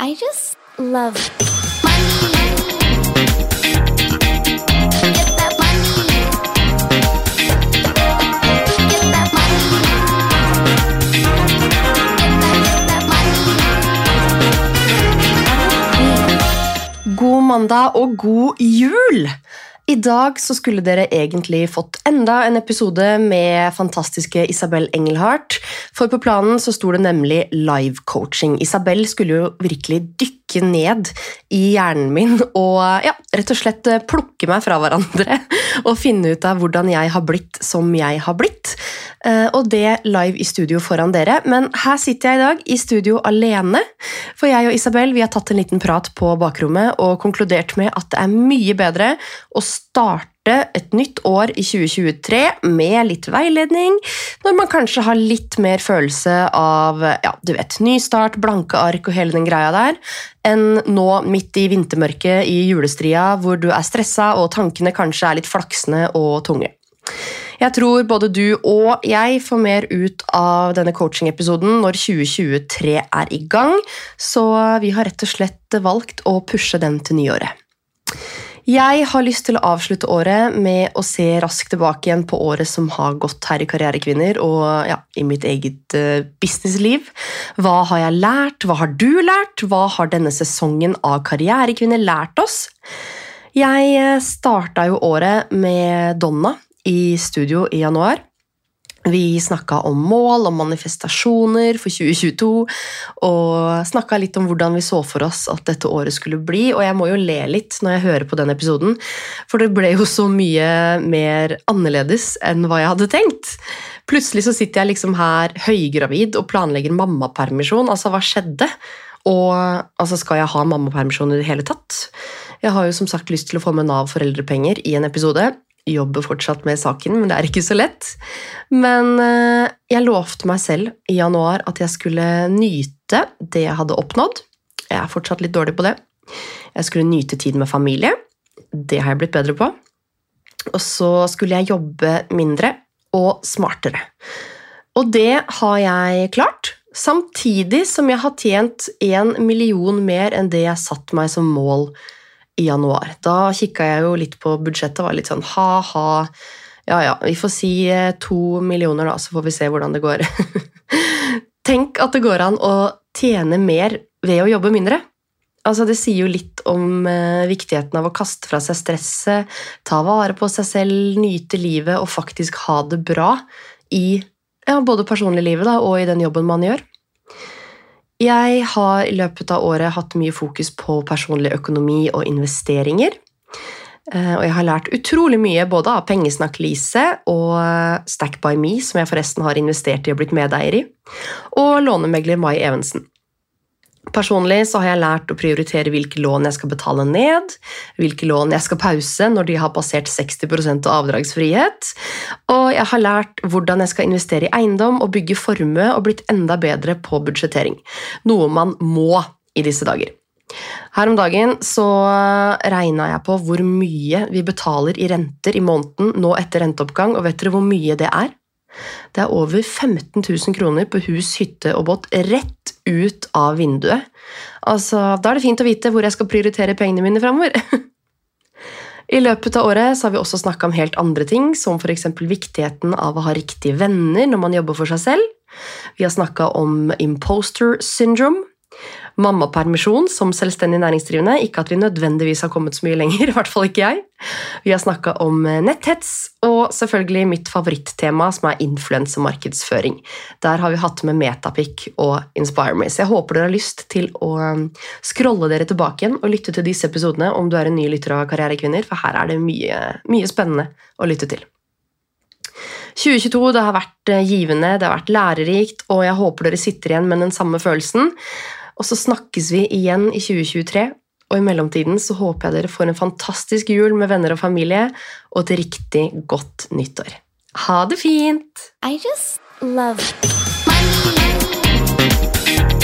I just love money. Get that money. Get that money. Get that, get that money. God mandag og god jul! I dag så skulle dere egentlig fått enda en episode med fantastiske Isabel Engelhardt. For på planen så sto det nemlig live coaching. Isabel skulle jo virkelig dykke ned i hjernen min og ja, rett og slett plukke meg fra hverandre og finne ut av hvordan jeg har blitt som jeg har blitt. Eh, Og det live i studio foran dere. Men her sitter jeg i dag i studio alene. For jeg og Isabel vi har tatt en liten prat på bakrommet og konkludert med at det er mye bedre å starte et nytt år i 2023 med litt veiledning, når man kanskje har litt mer følelse av ja, du vet, nystart, blanke ark og hele den greia der, enn nå midt i vintermørket i julestria hvor du er stressa og tankene kanskje er litt flaksende og tunge. Jeg tror både du og jeg får mer ut av denne coaching-episoden når 2023 er i gang, så vi har rett og slett valgt å pushe den til nyåret. Jeg har lyst til å avslutte året med å se raskt tilbake igjen på året som har gått her i Karrierekvinner og ja, i mitt eget eh, businessliv. Hva har jeg lært? Hva har du lært? Hva har denne sesongen av Karrierekvinner lært oss? Jeg starta jo året med Donna i studio i januar. Vi snakka om mål om manifestasjoner for 2022, og snakka litt om hvordan vi så for oss at dette året skulle bli. Og jeg må jo le litt når jeg hører på den episoden, for det ble jo så mye mer annerledes enn hva jeg hadde tenkt. Plutselig så sitter jeg liksom her høygravid og planlegger mammapermisjon. Altså, hva skjedde? Og altså, skal jeg ha mammapermisjon i det hele tatt? Jeg har jo som sagt lyst til å få med Nav foreldrepenger i en episode. Jobber fortsatt med saken, men det er ikke så lett. Men eh, jeg lovte meg selv i januar at jeg skulle nyte det jeg hadde oppnådd. Jeg er fortsatt litt dårlig på det. Jeg skulle nyte tid med familie. Det har jeg blitt bedre på. Og så skulle jeg jobbe mindre og smartere. Og det har jeg klart, samtidig som jeg har tjent én million mer enn det jeg satte meg som mål i januar. Da kikka jeg jo litt på budsjettet og var litt sånn ha-ha. Ja ja, vi får si eh, to millioner, da, så får vi se hvordan det går. Tenk at det går an å tjene mer ved å jobbe mindre. Altså, det sier jo litt om eh, viktigheten av å kaste fra seg stresset, ta vare på seg selv, nyte livet og faktisk ha det bra i ja, både personliglivet og i den jobben man gjør. Jeg har i løpet av året hatt mye fokus på personlig økonomi og investeringer. Eh, Og jeg har lært utrolig mye både av Pengesnakk Lise og Stack by Me, som jeg forresten har investert i og blitt medeier i, og lånemegler Mai Evensen. Personlig så har jeg lært å prioritere hvilke lån jeg skal betale ned, hvilke lån jeg skal pause når de har passert 60 av avdragsfrihet, og jeg har lært hvordan jeg skal investere i eiendom og bygge formue og blitt enda bedre på budsjettering, noe man må i disse dager. Her om dagen så regna jeg på hvor mye vi betaler i renter i måneden nå etter renteoppgang, og vet dere hvor mye det er? Det er over 15 000 kroner på hus, hytte og båt rett ut av vinduet. Altså, Da er det fint å vite hvor jeg skal prioritere pengene mine framover. I løpet av året har vi også snakka om helt andre ting, som f.eks. viktigheten av å ha riktige venner når man jobber for seg selv. Vi har snakka om imposter syndrome, mammapermisjon som selvstendig næringsdrivende. Ikke at vi nødvendigvis har kommet så mye lenger, i hvert fall ikke jeg. Vi har snakka om netthets, og selvfølgelig mitt favorittema, som er influensemarkedsføring. Der har vi hatt med Metapic og Inspire Me. Så jeg håper dere har lyst til å um, scrolle dere tilbake igjen og lytte til disse episodene om du er en ny lytter av Karrierekvinner, for her er det mye, mye spennende å lytte til. 2022 det har vært eh, givende, det har vært lærerikt, og jeg håper dere sitter igjen med den samme følelsen. Og så snakkes vi igjen i 2023, og i mellomtiden så håper jeg dere får en fantastisk jul med venner og familie, og et riktig godt nyttår. Ha det fint! I just love money.